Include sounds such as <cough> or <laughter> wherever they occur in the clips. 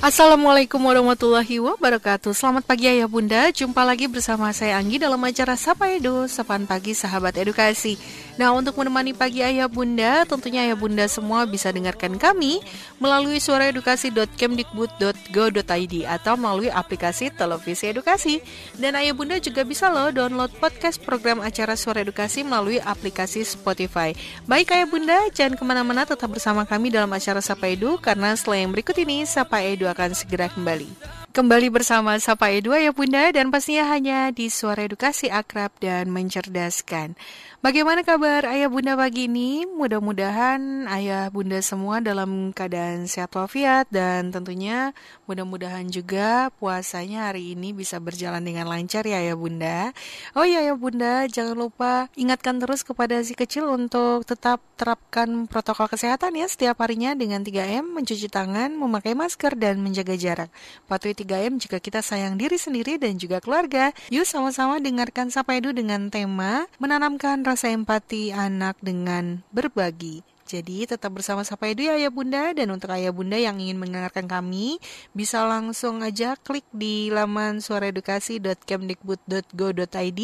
Assalamualaikum warahmatullahi wabarakatuh. Selamat pagi ayah bunda. Jumpa lagi bersama saya Anggi dalam acara Sapa Edu Sapaan Pagi Sahabat Edukasi. Nah untuk menemani pagi ayah bunda Tentunya ayah bunda semua bisa dengarkan kami Melalui suaraedukasi.kemdikbud.go.id Atau melalui aplikasi televisi edukasi. Dan ayah bunda juga bisa loh download podcast program acara Suara Edukasi Melalui aplikasi Spotify. Baik ayah bunda jangan ke mana-mana tetap bersama kami dalam acara Sapa Edu Karena yang berikut ini Sapa Edu akan segera kembali. Kembali bersama Sapa Edu ya Bunda dan pastinya hanya di Suara Edukasi Akrab dan Mencerdaskan. Bagaimana kabar ayah bunda pagi ini? Mudah-mudahan ayah bunda semua dalam keadaan sehat walafiat dan tentunya mudah-mudahan juga puasanya hari ini bisa berjalan dengan lancar ya ayah bunda. Oh iya ayah bunda, jangan lupa ingatkan terus kepada si kecil untuk tetap terapkan protokol kesehatan ya setiap harinya dengan 3M, mencuci tangan, memakai masker dan menjaga jarak. Patuhi 3M jika kita sayang diri sendiri dan juga keluarga. Yuk sama-sama dengarkan Sapa Edu dengan tema menanamkan rasa empati anak dengan berbagi. Jadi tetap bersama Sapa Edu ya Ayah Bunda dan untuk Ayah Bunda yang ingin mendengarkan kami bisa langsung aja klik di laman suaraedukasi.kemdikbud.go.id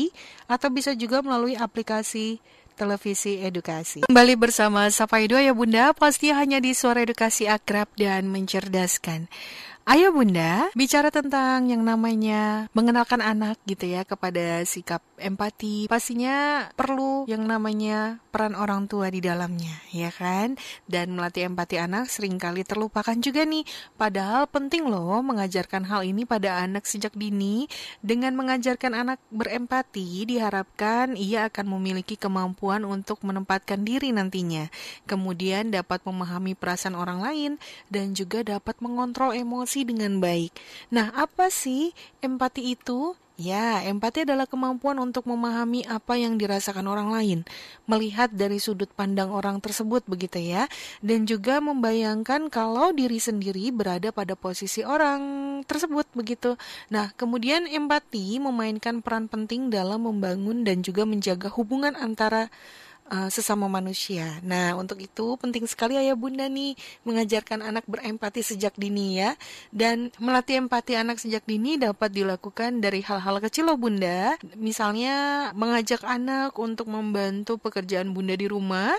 atau bisa juga melalui aplikasi televisi edukasi. Kembali bersama Sapa Edu ya Bunda, pasti hanya di Suara Edukasi Akrab dan Mencerdaskan. Ayo Bunda, bicara tentang yang namanya mengenalkan anak gitu ya kepada sikap empati. Pastinya perlu yang namanya peran orang tua di dalamnya, ya kan? Dan melatih empati anak sering kali terlupakan juga nih. Padahal penting loh mengajarkan hal ini pada anak sejak dini. Dengan mengajarkan anak berempati, diharapkan ia akan memiliki kemampuan untuk menempatkan diri nantinya. Kemudian dapat memahami perasaan orang lain dan juga dapat mengontrol emosi dengan baik. Nah, apa sih empati itu? Ya, empati adalah kemampuan untuk memahami apa yang dirasakan orang lain, melihat dari sudut pandang orang tersebut begitu ya, dan juga membayangkan kalau diri sendiri berada pada posisi orang tersebut begitu. Nah, kemudian empati memainkan peran penting dalam membangun dan juga menjaga hubungan antara uh, sesama manusia. Nah, untuk itu penting sekali ayah bunda nih mengajarkan anak berempati sejak dini ya. Dan melatih empati anak sejak dini dapat dilakukan dari hal-hal kecil loh bunda. Misalnya mengajak anak untuk membantu pekerjaan bunda di rumah.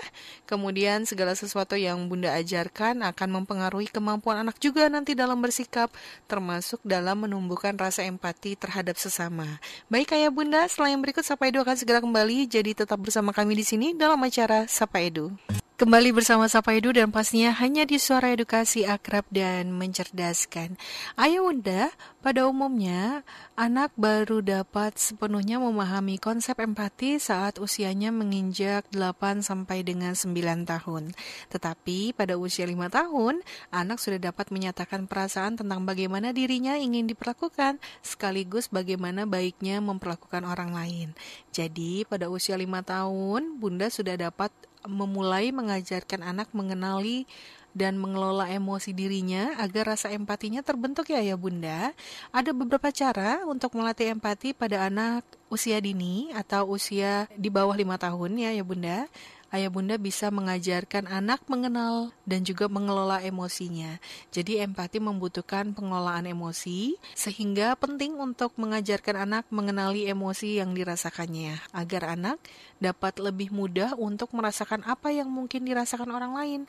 Kemudian segala sesuatu yang bunda ajarkan akan mempengaruhi kemampuan anak juga nanti dalam bersikap, termasuk dalam menumbuhkan rasa empati terhadap sesama. Baik ayah bunda, yang berikut Sapa Edu akan segera kembali. Jadi tetap bersama kami di sini dalam acara Sapa Edu. Kembali bersama Sapa Edu dan pastinya hanya di suara edukasi akrab dan mencerdaskan. Ayo Bunda, pada umumnya anak baru dapat sepenuhnya memahami konsep empati saat usianya menginjak 8 sampai dengan 9 tahun. Tetapi pada usia 5 tahun, anak sudah dapat menyatakan perasaan tentang bagaimana dirinya ingin diperlakukan sekaligus bagaimana baiknya memperlakukan orang lain. Jadi pada usia 5 tahun, Bunda sudah dapat memulai mengajarkan anak mengenali dan mengelola emosi dirinya agar rasa empatinya terbentuk ya ya bunda. Ada beberapa cara untuk melatih empati pada anak usia dini atau usia di bawah lima tahun ya ya bunda ayah bunda bisa mengajarkan anak mengenal dan juga mengelola emosinya. Jadi empati membutuhkan pengelolaan emosi, sehingga penting untuk mengajarkan anak mengenali emosi yang dirasakannya, agar anak dapat lebih mudah untuk merasakan apa yang mungkin dirasakan orang lain.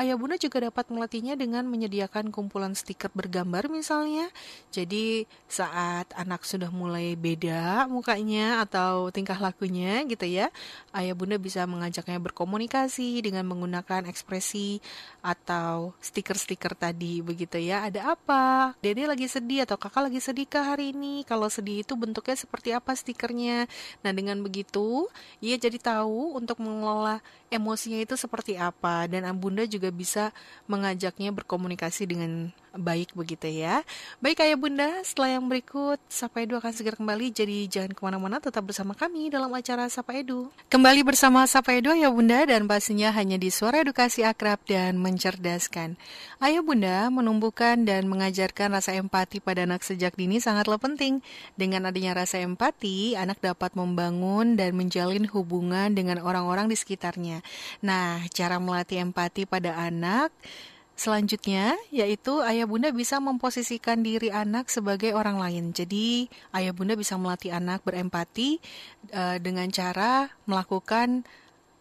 Ayah bunda juga dapat melatihnya dengan menyediakan kumpulan stiker bergambar misalnya. Jadi saat anak sudah mulai beda mukanya atau tingkah lakunya gitu ya, ayah bunda bisa mengajaknya berkomunikasi dengan menggunakan ekspresi atau stiker-stiker tadi begitu ya. Ada apa? Dede lagi sedih atau kakak lagi sedih kah hari ini? Kalau sedih itu bentuknya seperti apa stikernya? Nah, dengan begitu ia jadi tahu untuk mengelola emosinya itu seperti apa dan Bunda juga bisa mengajaknya berkomunikasi dengan baik begitu ya. Baik ayah bunda, setelah yang berikut Sapa Edu akan segera kembali. Jadi jangan ke mana-mana tetap bersama kami dalam acara Sapa Edu. Kembali bersama Sapa Edu ayah bunda Dan pastinya hanya di suara edukasi akrab dan mencerdaskan. Ayah bunda menumbuhkan dan mengajarkan rasa empati pada anak sejak dini sangatlah penting. Dengan adanya rasa empati, anak dapat membangun dan menjalin hubungan dengan orang-orang di sekitarnya. Nah, cara melatih empati pada anak selanjutnya yaitu ayah bunda bisa memposisikan diri anak sebagai orang lain. Jadi ayah bunda bisa melatih anak berempati uh, dengan cara melakukan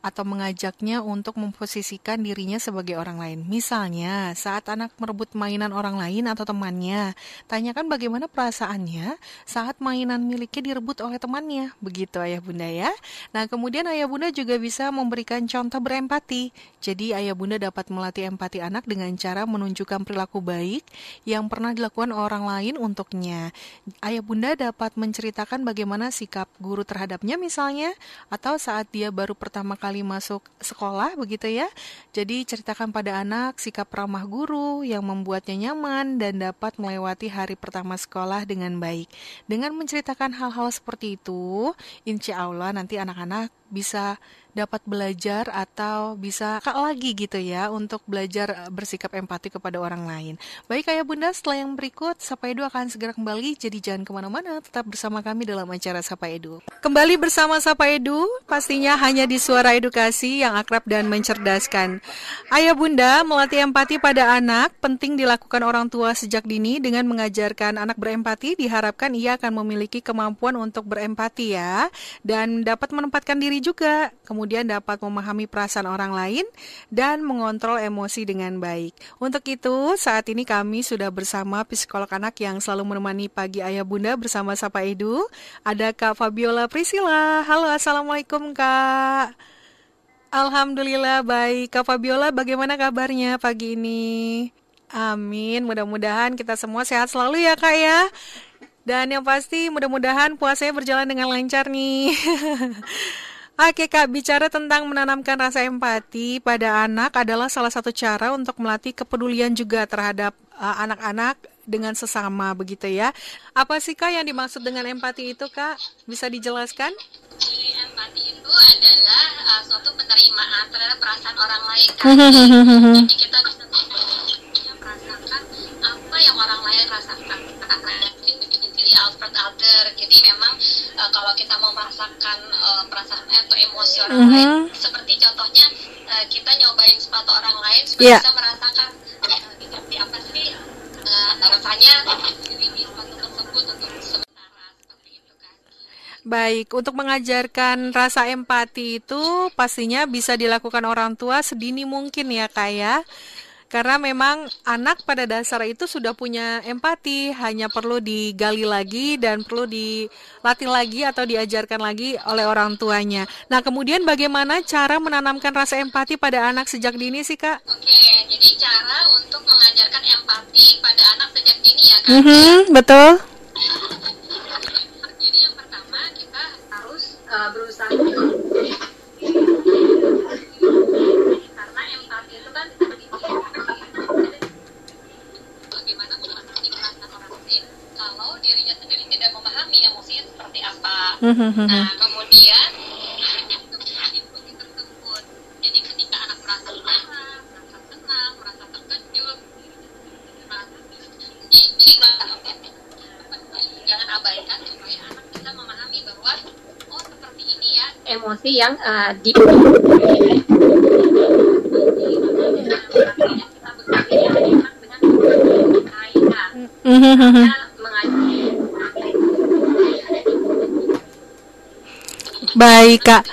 atau mengajaknya untuk memposisikan dirinya sebagai orang lain. Misalnya, saat anak merebut mainan orang lain atau temannya, tanyakan bagaimana perasaannya saat mainan miliknya direbut oleh temannya. Begitu ayah bunda ya. Nah, kemudian ayah bunda juga bisa memberikan contoh berempati. Jadi, ayah bunda dapat melatih empati anak dengan cara menunjukkan perilaku baik yang pernah dilakukan orang lain untuknya. Ayah bunda dapat menceritakan bagaimana sikap guru terhadapnya misalnya, atau saat dia baru pertama kali kali masuk sekolah begitu ya. Jadi ceritakan pada anak sikap ramah guru yang membuatnya nyaman dan dapat melewati hari pertama sekolah dengan baik. Dengan menceritakan hal-hal seperti itu, insya Allah nanti anak-anak bisa dapat belajar atau bisa kak lagi gitu ya untuk belajar eh, bersikap empati kepada orang lain. Baik ayah bunda, setelah yang berikut Sapa Edu akan segera kembali, jadi jangan ke mana-mana, tetap bersama kami dalam acara Sapa Edu. Kembali bersama Sapa Edu, pastinya hanya di suara edukasi yang akrab dan mencerdaskan. Ayah bunda melatih empati pada anak penting dilakukan orang tua sejak dini dengan mengajarkan anak berempati diharapkan ia akan memiliki kemampuan untuk berempati ya dan dapat menempatkan diri juga. Kemudian kemudian dapat memahami perasaan orang lain dan mengontrol emosi dengan baik. Untuk itu, saat ini kami sudah bersama psikolog anak yang selalu menemani pagi ayah bunda bersama Sapa Edu. Ada Kak Fabiola Priscila. Halo, Assalamualaikum Kak. Alhamdulillah baik. Kak Fabiola bagaimana kabarnya pagi ini? Amin, mudah-mudahan kita semua sehat selalu ya kak ya. Dan yang pasti mudah-mudahan puasanya berjalan dengan lancar nih. <laughs> Oke Kak, bicara tentang menanamkan rasa empati pada anak adalah salah satu cara untuk melatih kepedulian juga terhadap uh, anak-anak uh, dengan sesama begitu ya. Apa sih Kak yang dimaksud dengan empati itu Kak? Bisa dijelaskan? Empati itu adalah uh, suatu penerimaan terhadap perasaan orang lain kan. <laughs> Jadi kita bisa merasakan apa yang orang lain rasakan. Jadi Alfred Adler. Jadi memang uh, kalau kita mau merasakan uh, perasaan atau emosi orang mm -hmm. lain seperti contohnya uh, kita nyobain sepatu orang lain supaya yeah. bisa merasakan uh, seperti apa sih uh, rasanya di sepatu tersebut untuk sementara seperti itu kan Baik, untuk mengajarkan rasa empati itu pastinya bisa dilakukan orang tua sedini mungkin ya kak ya. Karena memang anak pada dasar itu sudah punya empati, hanya perlu digali lagi dan perlu dilatih lagi atau diajarkan lagi oleh orang tuanya. Nah, kemudian bagaimana cara menanamkan rasa empati pada anak sejak dini sih, Kak? Oke, jadi cara untuk mengajarkan empati pada anak sejak dini ya, Kak? Mm -hmm, betul. <laughs> Jadi yang pertama kita harus uh, berusaha Nah, kemudian tersebut. Jadi ketika anak merasa marah, merasa senang, merasa terkejut, jangan abaikan supaya anak bisa memahami bahwa oh seperti ini ya emosi yang uh, di Baik, Kak.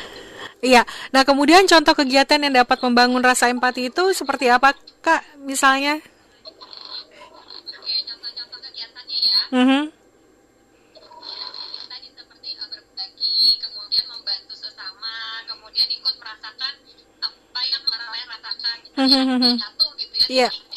Iya. Nah, kemudian contoh kegiatan yang dapat membangun rasa empati itu seperti apa, Kak? Misalnya? Oke, contoh-contoh kegiatannya ya. Mm -hmm. Tadi seperti berbagi, kemudian membantu sesama, kemudian ikut merasakan apa yang orang lain rasakan. Misalnya mm -hmm. jatuh gitu ya. Iya. Yeah.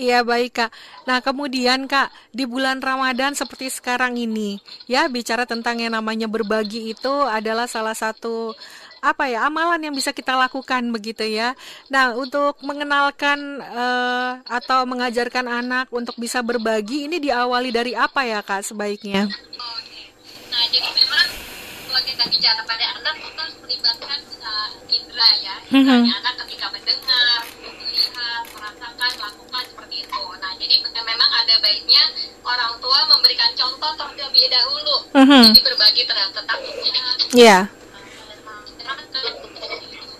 Iya baik kak. Nah kemudian kak di bulan Ramadan seperti sekarang ini ya bicara tentang yang namanya berbagi itu adalah salah satu apa ya amalan yang bisa kita lakukan begitu ya. Nah untuk mengenalkan uh, atau mengajarkan anak untuk bisa berbagi ini diawali dari apa ya kak sebaiknya? Oke. Nah jadi memang kalau kita bicara pada anak kita harus melibatkan uh, indera ya. Indra anak ketika mendengar, melihat, ada baiknya orang tua memberikan contoh terlebih dahulu. Mhm. Jadi berbagi terhadap tetangganya, Iya.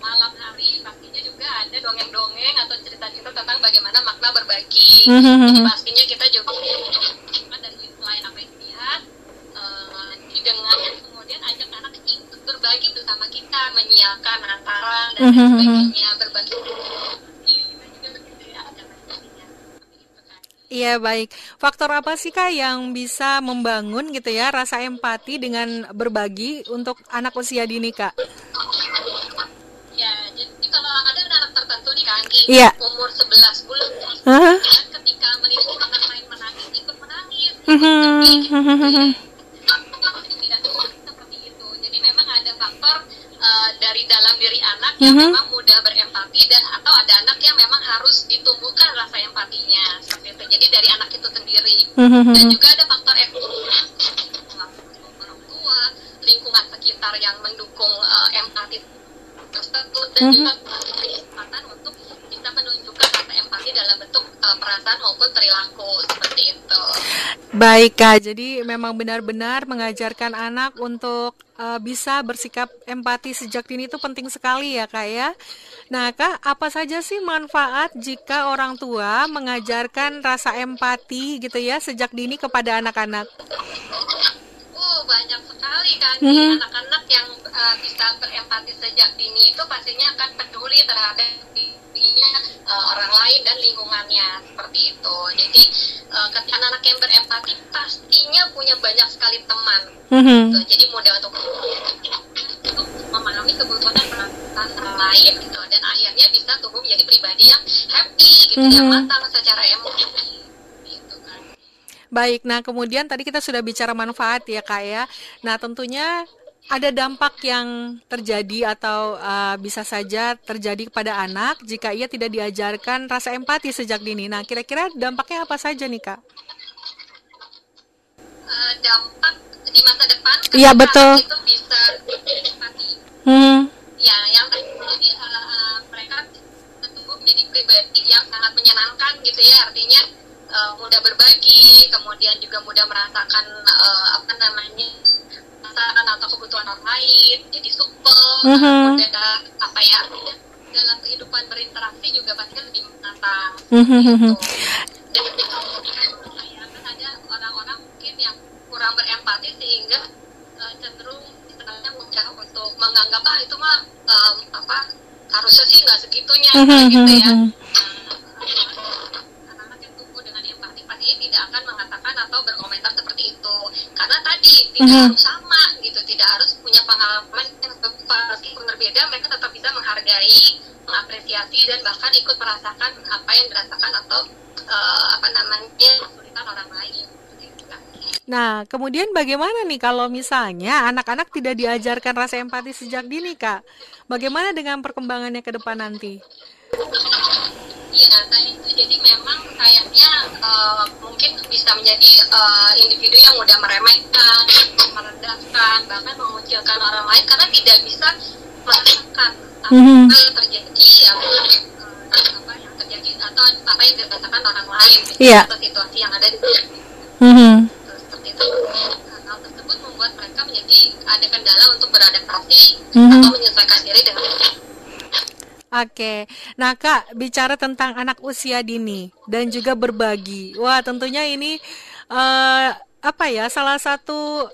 malam hari pastinya juga ada dongeng-dongeng atau cerita-cerita tentang bagaimana makna berbagi. Mhm. Jadi pastinya kita juga dan selain apa yang dilihat, eh, didengar kemudian ajak anak ikut berbagi bersama kita, menyiapkan antara dan lain Mhm. sebagainya, berbagi. Iya baik. Faktor apa sih kak yang bisa membangun gitu ya rasa empati dengan berbagi untuk anak usia dini kak? Ya, jadi kalau ada anak tertentu nih di Iya. umur 11 bulan, Hah? ya, ketika melihat anak lain menangis, ikut menangis. Mhm. Tidak dari dalam diri anak yang Mhm. memang mudah berempati dan atau ada anak yang memang harus ditumbuhkan rasa empatinya seperti itu. Jadi dari anak itu sendiri. Mhm. Dan juga ada faktor ekonomi orang tua, lingkungan sekitar yang mendukung eh, empati tersebut dan Mhm. juga kesempatan untuk bisa menunjukkan rasa empati dalam bentuk eh, perasaan maupun perilaku seperti itu. Baik kak. Jadi memang benar-benar mengajarkan anak untuk uh, bisa bersikap empati sejak dini itu penting sekali ya kak ya. Nah kak, apa saja sih manfaat jika orang tua mengajarkan rasa empati gitu ya sejak dini kepada anak-anak? Oh banyak sekali kan Mhm. nih anak-anak yang uh, bisa berempati sejak dini itu pastinya akan peduli terhadap dirinya uh, orang lain dan lingkungannya seperti itu. Jadi uh, ketika anak-anak yang berempati pastinya punya banyak sekali teman. Mhm. Gitu. Jadi mudah untuk untuk memahami kebutuhan dan perasaan orang lain gitu dan akhirnya bisa tumbuh menjadi pribadi yang happy gitu yang Mhm. matang secara emosi gitu kan. Baik, nah kemudian tadi kita sudah bicara manfaat ya kak ya. Nah tentunya ada dampak yang terjadi atau uh, bisa saja terjadi kepada anak jika ia tidak diajarkan rasa empati sejak dini. Nah kira-kira dampaknya apa saja nih kak? Eh, dampak di masa depan Iya, betul. itu bisa empati Hmm, ya yang tadi jadi eh, eh, mereka tumbuh menjadi pribadi yang sangat menyenangkan gitu ya artinya eh, mudah berbagi kemudian juga mudah merasakan eh, apa namanya atau kebutuhan orang lain jadi supel Mhm. mudah apa ya dalam kehidupan berinteraksi juga pasti lebih matang Mhm. gitu. dan kan ada orang-orang mungkin yang kurang berempati sehingga eh, cenderung istilahnya mudah untuk menganggap ah itu mah em, apa harusnya sih nggak segitunya Mhm. gitu ya empati pasti tidak akan mengatakan atau berkomentar seperti itu karena tadi tidak Mhm. harus sama gitu tidak harus punya pengalaman yang meskipun berbeda mereka tetap bisa menghargai mengapresiasi dan bahkan ikut merasakan apa yang dirasakan atau eh, apa namanya kesulitan orang lain. Nah kemudian bagaimana nih kalau misalnya anak-anak tidak diajarkan rasa empati sejak dini kak? Bagaimana dengan perkembangannya ke depan nanti? Iya, tadi itu jadi memang kayaknya eh, mungkin bisa menjadi eh, individu yang mudah meremehkan, merendahkan, bahkan mengucilkan orang lain karena tidak bisa merasakan apa Mhm. yang terjadi yang eh, apa yang terjadi atau apa yang dirasakan orang lain Iya. atau situasi yang ada di sekitar Mhm. seperti itu. Nah, hal tersebut membuat mereka menjadi ada kendala untuk beradaptasi Mhm. atau menyesuaikan diri dengan Oke, nah Kak, bicara tentang anak usia dini dan juga berbagi. Wah, tentunya ini eh, apa ya? Salah satu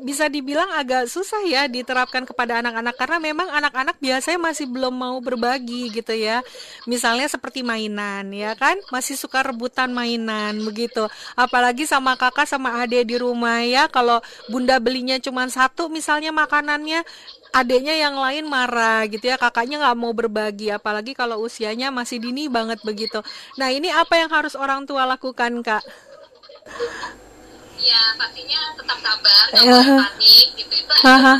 bisa dibilang agak susah ya diterapkan kepada anak-anak karena memang anak-anak biasanya masih belum mau berbagi gitu ya. Misalnya seperti mainan ya kan, masih suka rebutan mainan begitu. Apalagi sama kakak sama adik di rumah ya, kalau bunda belinya cuma satu misalnya makanannya, adiknya yang lain marah gitu ya, kakaknya nggak mau berbagi. Apalagi kalau usianya masih dini banget begitu. Nah ini apa yang harus orang tua lakukan kak? Ya pastinya tetap sabar nggak Iya. boleh panik gitu itu Haha.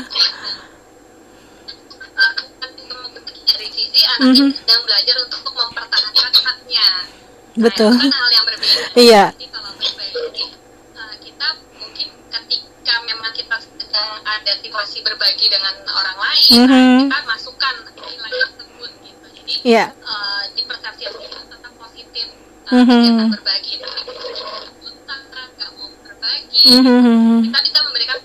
dari sisi anak yang sedang belajar untuk mempertahankan haknya Betul. nah, kan hal yang berbeda Iya. jadi kalau berbagi eh, kita mungkin ketika memang kita sedang ada situasi berbagi dengan orang lain Mhm. nah, kita masukkan nilai tersebut gitu jadi Iya. eh, di persepsi kita tetap positif uh, berbagi tapi utang nggak mau berbagi kita bisa memberikan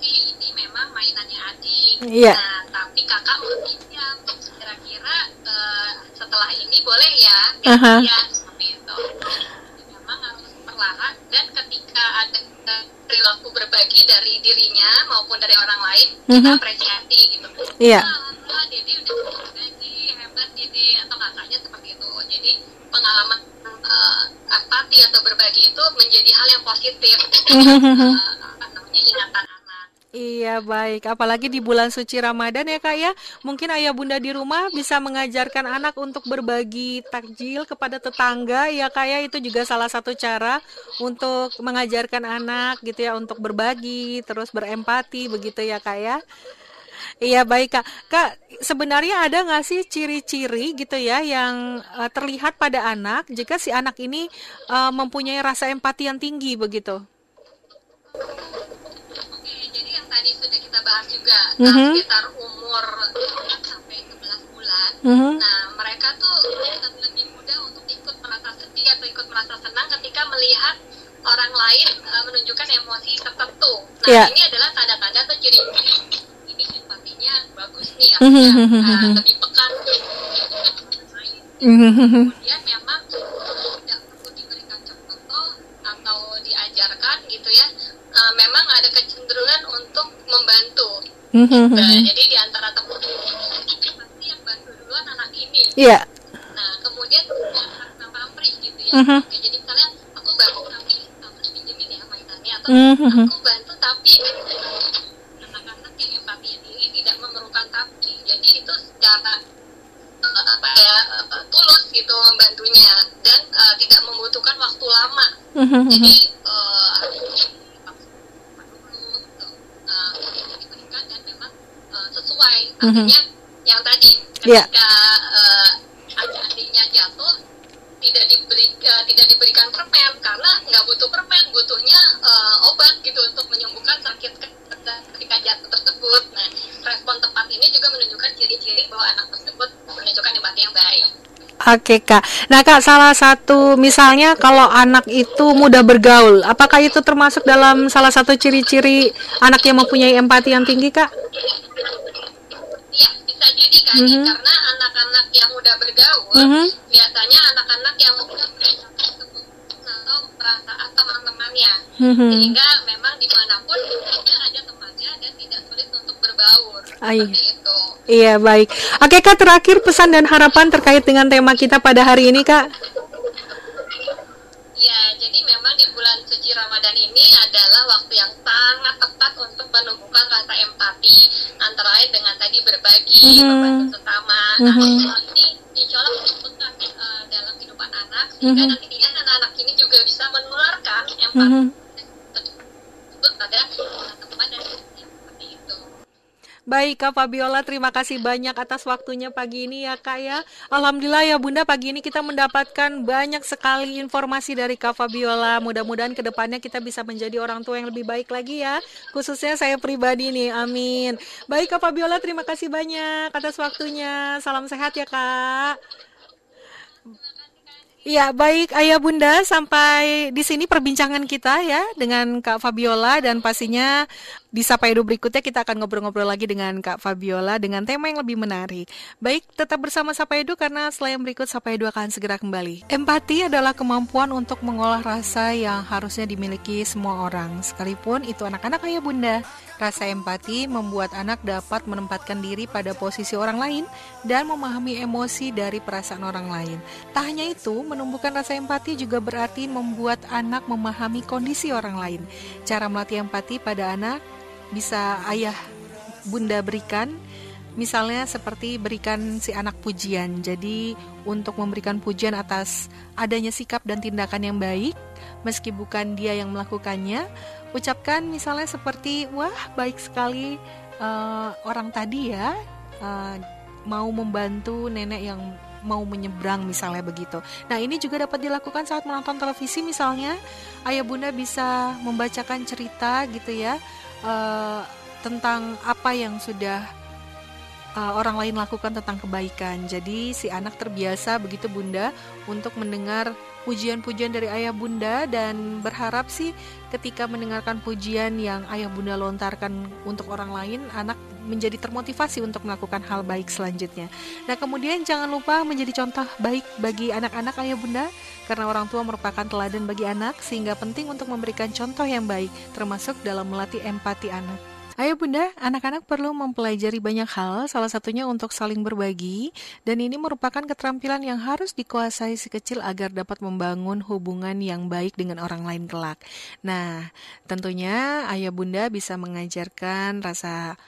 ini memang mainannya adik Iya. nah tapi kakak mau pinjam kira-kira eh, setelah ini boleh ya Aha. ya seperti itu memang harus perlahan dan ketika ada perilaku berbagi dari dirinya maupun dari orang lain kita Mhm. apresiasi gitu Iya. ah Dede udah hebat Dede atau kakaknya seperti itu. Jadi pengalaman eh, empati atau berbagi itu menjadi hal yang positif. <laughs> Apa namanya ingatan anak. Iya baik, apalagi di bulan suci Ramadan ya kak ya. Mungkin ayah bunda di rumah bisa mengajarkan anak untuk berbagi takjil kepada tetangga ya kak ya. Itu juga salah satu cara untuk mengajarkan anak gitu ya Untuk berbagi, terus berempati begitu ya kak ya Iya baik kak, kak sebenarnya ada nggak sih ciri-ciri gitu ya yang eh, terlihat pada anak jika si anak ini eh, mempunyai rasa empati yang tinggi begitu? Oke, jadi yang tadi sudah kita bahas juga Mhm. uh, sekitar umur 4 sampai 11 bulan. Mhm. Nah, mereka tuh lebih mudah untuk ikut merasa sedih atau ikut merasa senang ketika melihat orang lain uh, menunjukkan emosi tertentu. Nah, Iya. ini adalah tanda-tanda atau ciri empatinya bagus nih, artinya mhm, uh, lebih pekan. Kemudian memang tidak perlu diberikan contoh atau diajarkan gitu ya. Uh, memang ada kecenderungan untuk membantu. Mhm. Nah, jadi di antara teman pasti yang bantu duluan anak ini. Iya. Nah, kemudian harta pamrih gitu ya. Mhm. Oke, jadi misalnya aku bantu tapi kamu pinjemin ya mainannya atau aku bantu tapi anak-anak yang empatinya tinggi tidak memerlukan tapi. Jadi itu secara eh, apa ya eh, tulus gitu membantunya dan eh, tidak membutuhkan waktu lama. Mhm. Jadi eh, dulu gitu, eh, diberikan dan memang eh, sesuai. Artinya yang tadi Iya. ketika eh, adik-adiknya jatuh tidak dibeli eh, tidak diberikan permen karena nggak butuh permen butuhnya eh, obat gitu untuk menyembuhkan sakit ke- ketika jatuh tersebut. Nah, respon tepat ini juga menunjukkan ciri-ciri bahwa anak tersebut menunjukkan empati yang baik. Oke kak. Nah kak, salah satu misalnya kalau anak itu mudah bergaul, apakah itu termasuk dalam salah satu ciri-ciri anak yang mempunyai empati yang tinggi kak? Iya, bisa jadi kan Mhm. karena anak-anak yang mudah bergaul Mhm. biasanya anak-anak yang mudah atau perasaan teman-temannya Mhm. sehingga memang di mana pun dia ada temannya dan tidak sulit untuk berbaur iya. seperti itu. Iya baik. Oke kak, terakhir pesan dan harapan terkait dengan tema kita pada hari ini kak. Ya, jadi memang di bulan suci Ramadan ini adalah waktu yang sangat tepat untuk menumbuhkan rasa empati antara lain dengan tadi berbagi, Mhm. membantu sesama. Nah, Mhm. hal ini insya Allah eh, dalam kehidupan anak sehingga Mhm. nantinya anak-anak ini juga bisa menularkan empati Mhm. tersebut pada teman dan. Baik Kak Fabiola, terima kasih banyak atas waktunya pagi ini ya Kak ya. Alhamdulillah ya Bunda, pagi ini kita mendapatkan banyak sekali informasi dari Kak Fabiola. Mudah-mudahan ke depannya kita bisa menjadi orang tua yang lebih baik lagi ya. Khususnya saya pribadi nih, amin. Baik Kak Fabiola, terima kasih banyak atas waktunya. Salam sehat ya Kak. Ya, baik Ayah Bunda, sampai di sini perbincangan kita ya dengan Kak Fabiola dan pastinya di Sapa Edu berikutnya kita akan ngobrol-ngobrol lagi dengan Kak Fabiola dengan tema yang lebih menarik. Baik, tetap bersama Sapa Edu karena setelah yang berikut Sapa Edu akan segera kembali. Empati adalah kemampuan untuk mengolah rasa yang harusnya dimiliki semua orang, sekalipun itu anak-anak Ayah Bunda. Rasa empati membuat anak dapat menempatkan diri pada posisi orang lain dan memahami emosi dari perasaan orang lain. Tak hanya itu, menumbuhkan rasa empati juga berarti membuat anak memahami kondisi orang lain. Cara melatih empati pada anak bisa ayah bunda berikan Misalnya seperti berikan si anak pujian. Jadi untuk memberikan pujian atas adanya sikap dan tindakan yang baik meski bukan dia yang melakukannya, ucapkan misalnya seperti wah baik sekali eh, orang tadi ya eh, mau membantu nenek yang mau menyeberang misalnya begitu. Nah ini juga dapat dilakukan saat menonton televisi misalnya ayah bunda bisa membacakan cerita gitu ya eh, tentang apa yang sudah uh, orang lain lakukan tentang kebaikan. Jadi si anak terbiasa begitu Bunda untuk mendengar pujian-pujian dari ayah bunda dan berharap sih ketika mendengarkan pujian yang ayah bunda lontarkan untuk orang lain, anak menjadi termotivasi untuk melakukan hal baik selanjutnya. Nah kemudian jangan lupa menjadi contoh baik bagi anak-anak ayah bunda karena orang tua merupakan teladan bagi anak sehingga penting untuk memberikan contoh yang baik termasuk dalam melatih empati anak. Ayo Bunda, anak-anak perlu mempelajari banyak hal, salah satunya untuk saling berbagi, dan ini merupakan keterampilan yang harus dikuasai si kecil agar dapat membangun hubungan yang baik dengan orang lain kelak. Nah, tentunya ayah Bunda bisa mengajarkan rasa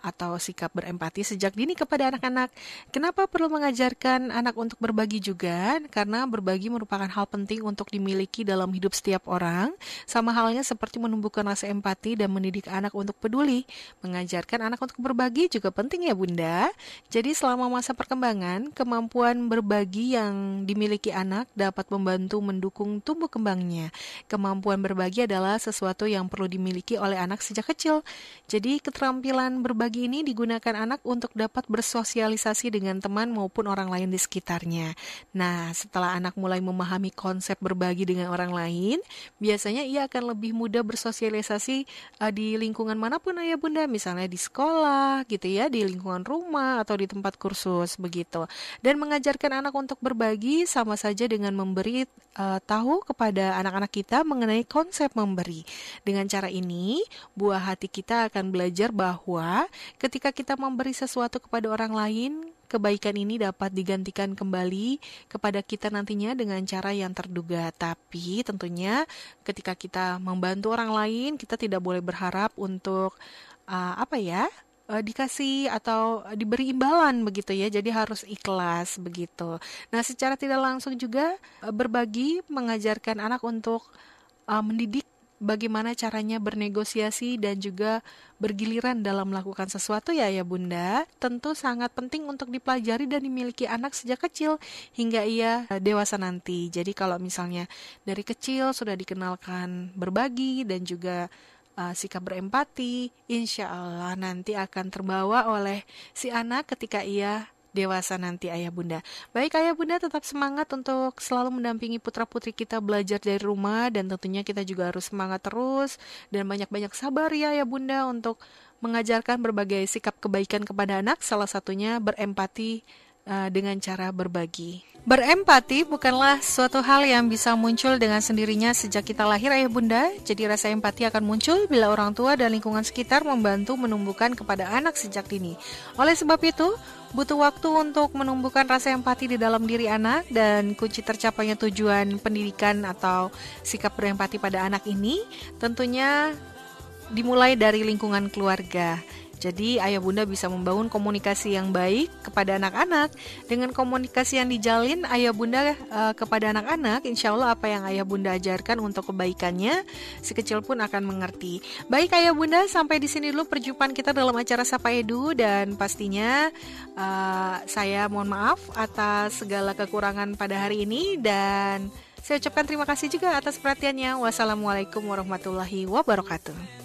atau sikap berempati sejak dini kepada anak-anak. Kenapa perlu mengajarkan anak untuk berbagi juga? Karena berbagi merupakan hal penting untuk dimiliki dalam hidup setiap orang, sama halnya seperti menumbuhkan rasa empati dan mendidik anak untuk peduli. Mengajarkan anak untuk berbagi juga penting ya Bunda. Jadi selama masa perkembangan, kemampuan berbagi yang dimiliki anak dapat membantu mendukung tumbuh kembangnya. Kemampuan berbagi adalah sesuatu yang perlu dimiliki oleh anak sejak kecil. Jadi keterampilan berbagi berbagi ini digunakan anak untuk dapat bersosialisasi dengan teman maupun orang lain di sekitarnya. Nah, setelah anak mulai memahami konsep berbagi dengan orang lain, biasanya ia akan lebih mudah bersosialisasi uh, di lingkungan mana pun ayah bunda, misalnya di sekolah, gitu ya, di lingkungan rumah atau di tempat kursus begitu. Dan mengajarkan anak untuk berbagi sama saja dengan memberi uh, tahu kepada anak-anak kita mengenai konsep memberi. Dengan cara ini, buah hati kita akan belajar bahwa Ketika kita memberi sesuatu kepada orang lain, kebaikan ini dapat digantikan kembali kepada kita nantinya dengan cara yang terduga. Tapi tentunya ketika kita membantu orang lain, kita tidak boleh berharap untuk uh, apa ya? uh, dikasih atau diberi imbalan begitu ya. Jadi harus ikhlas begitu. Nah, secara tidak langsung juga uh, berbagi mengajarkan anak untuk uh, mendidik bagaimana caranya bernegosiasi dan juga bergiliran dalam melakukan sesuatu ya ya bunda? Tentu sangat penting untuk dipelajari dan dimiliki anak sejak kecil hingga ia eh, dewasa nanti. Jadi kalau misalnya dari kecil sudah dikenalkan berbagi dan juga uh, sikap berempati insya Allah nanti akan terbawa oleh si anak ketika ia dewasa nanti ayah bunda. Baik ayah bunda tetap semangat untuk selalu mendampingi putra putri kita belajar dari rumah dan tentunya kita juga harus semangat terus dan banyak-banyak sabar ya ayah bunda untuk mengajarkan berbagai sikap kebaikan kepada anak salah satunya berempati uh, dengan cara berbagi. Berempati bukanlah suatu hal yang bisa muncul dengan sendirinya sejak kita lahir ayah bunda, jadi rasa empati akan muncul bila orang tua dan lingkungan sekitar membantu menumbuhkan kepada anak sejak dini. Oleh sebab itu, butuh waktu untuk menumbuhkan rasa empati di dalam diri anak dan kunci tercapainya tujuan pendidikan atau sikap berempati pada anak ini tentunya dimulai dari lingkungan keluarga. Jadi ayah bunda bisa membangun komunikasi yang baik kepada anak-anak. Dengan komunikasi yang dijalin ayah bunda uh, kepada anak-anak, insya Allah apa yang ayah bunda ajarkan untuk kebaikannya, si kecil pun akan mengerti. Baik ayah bunda, sampai di sini dulu perjumpaan kita dalam acara Sapa Edu dan pastinya uh, saya mohon maaf atas segala kekurangan pada hari ini dan saya ucapkan terima kasih juga atas perhatiannya. Wassalamualaikum warahmatullahi wabarakatuh.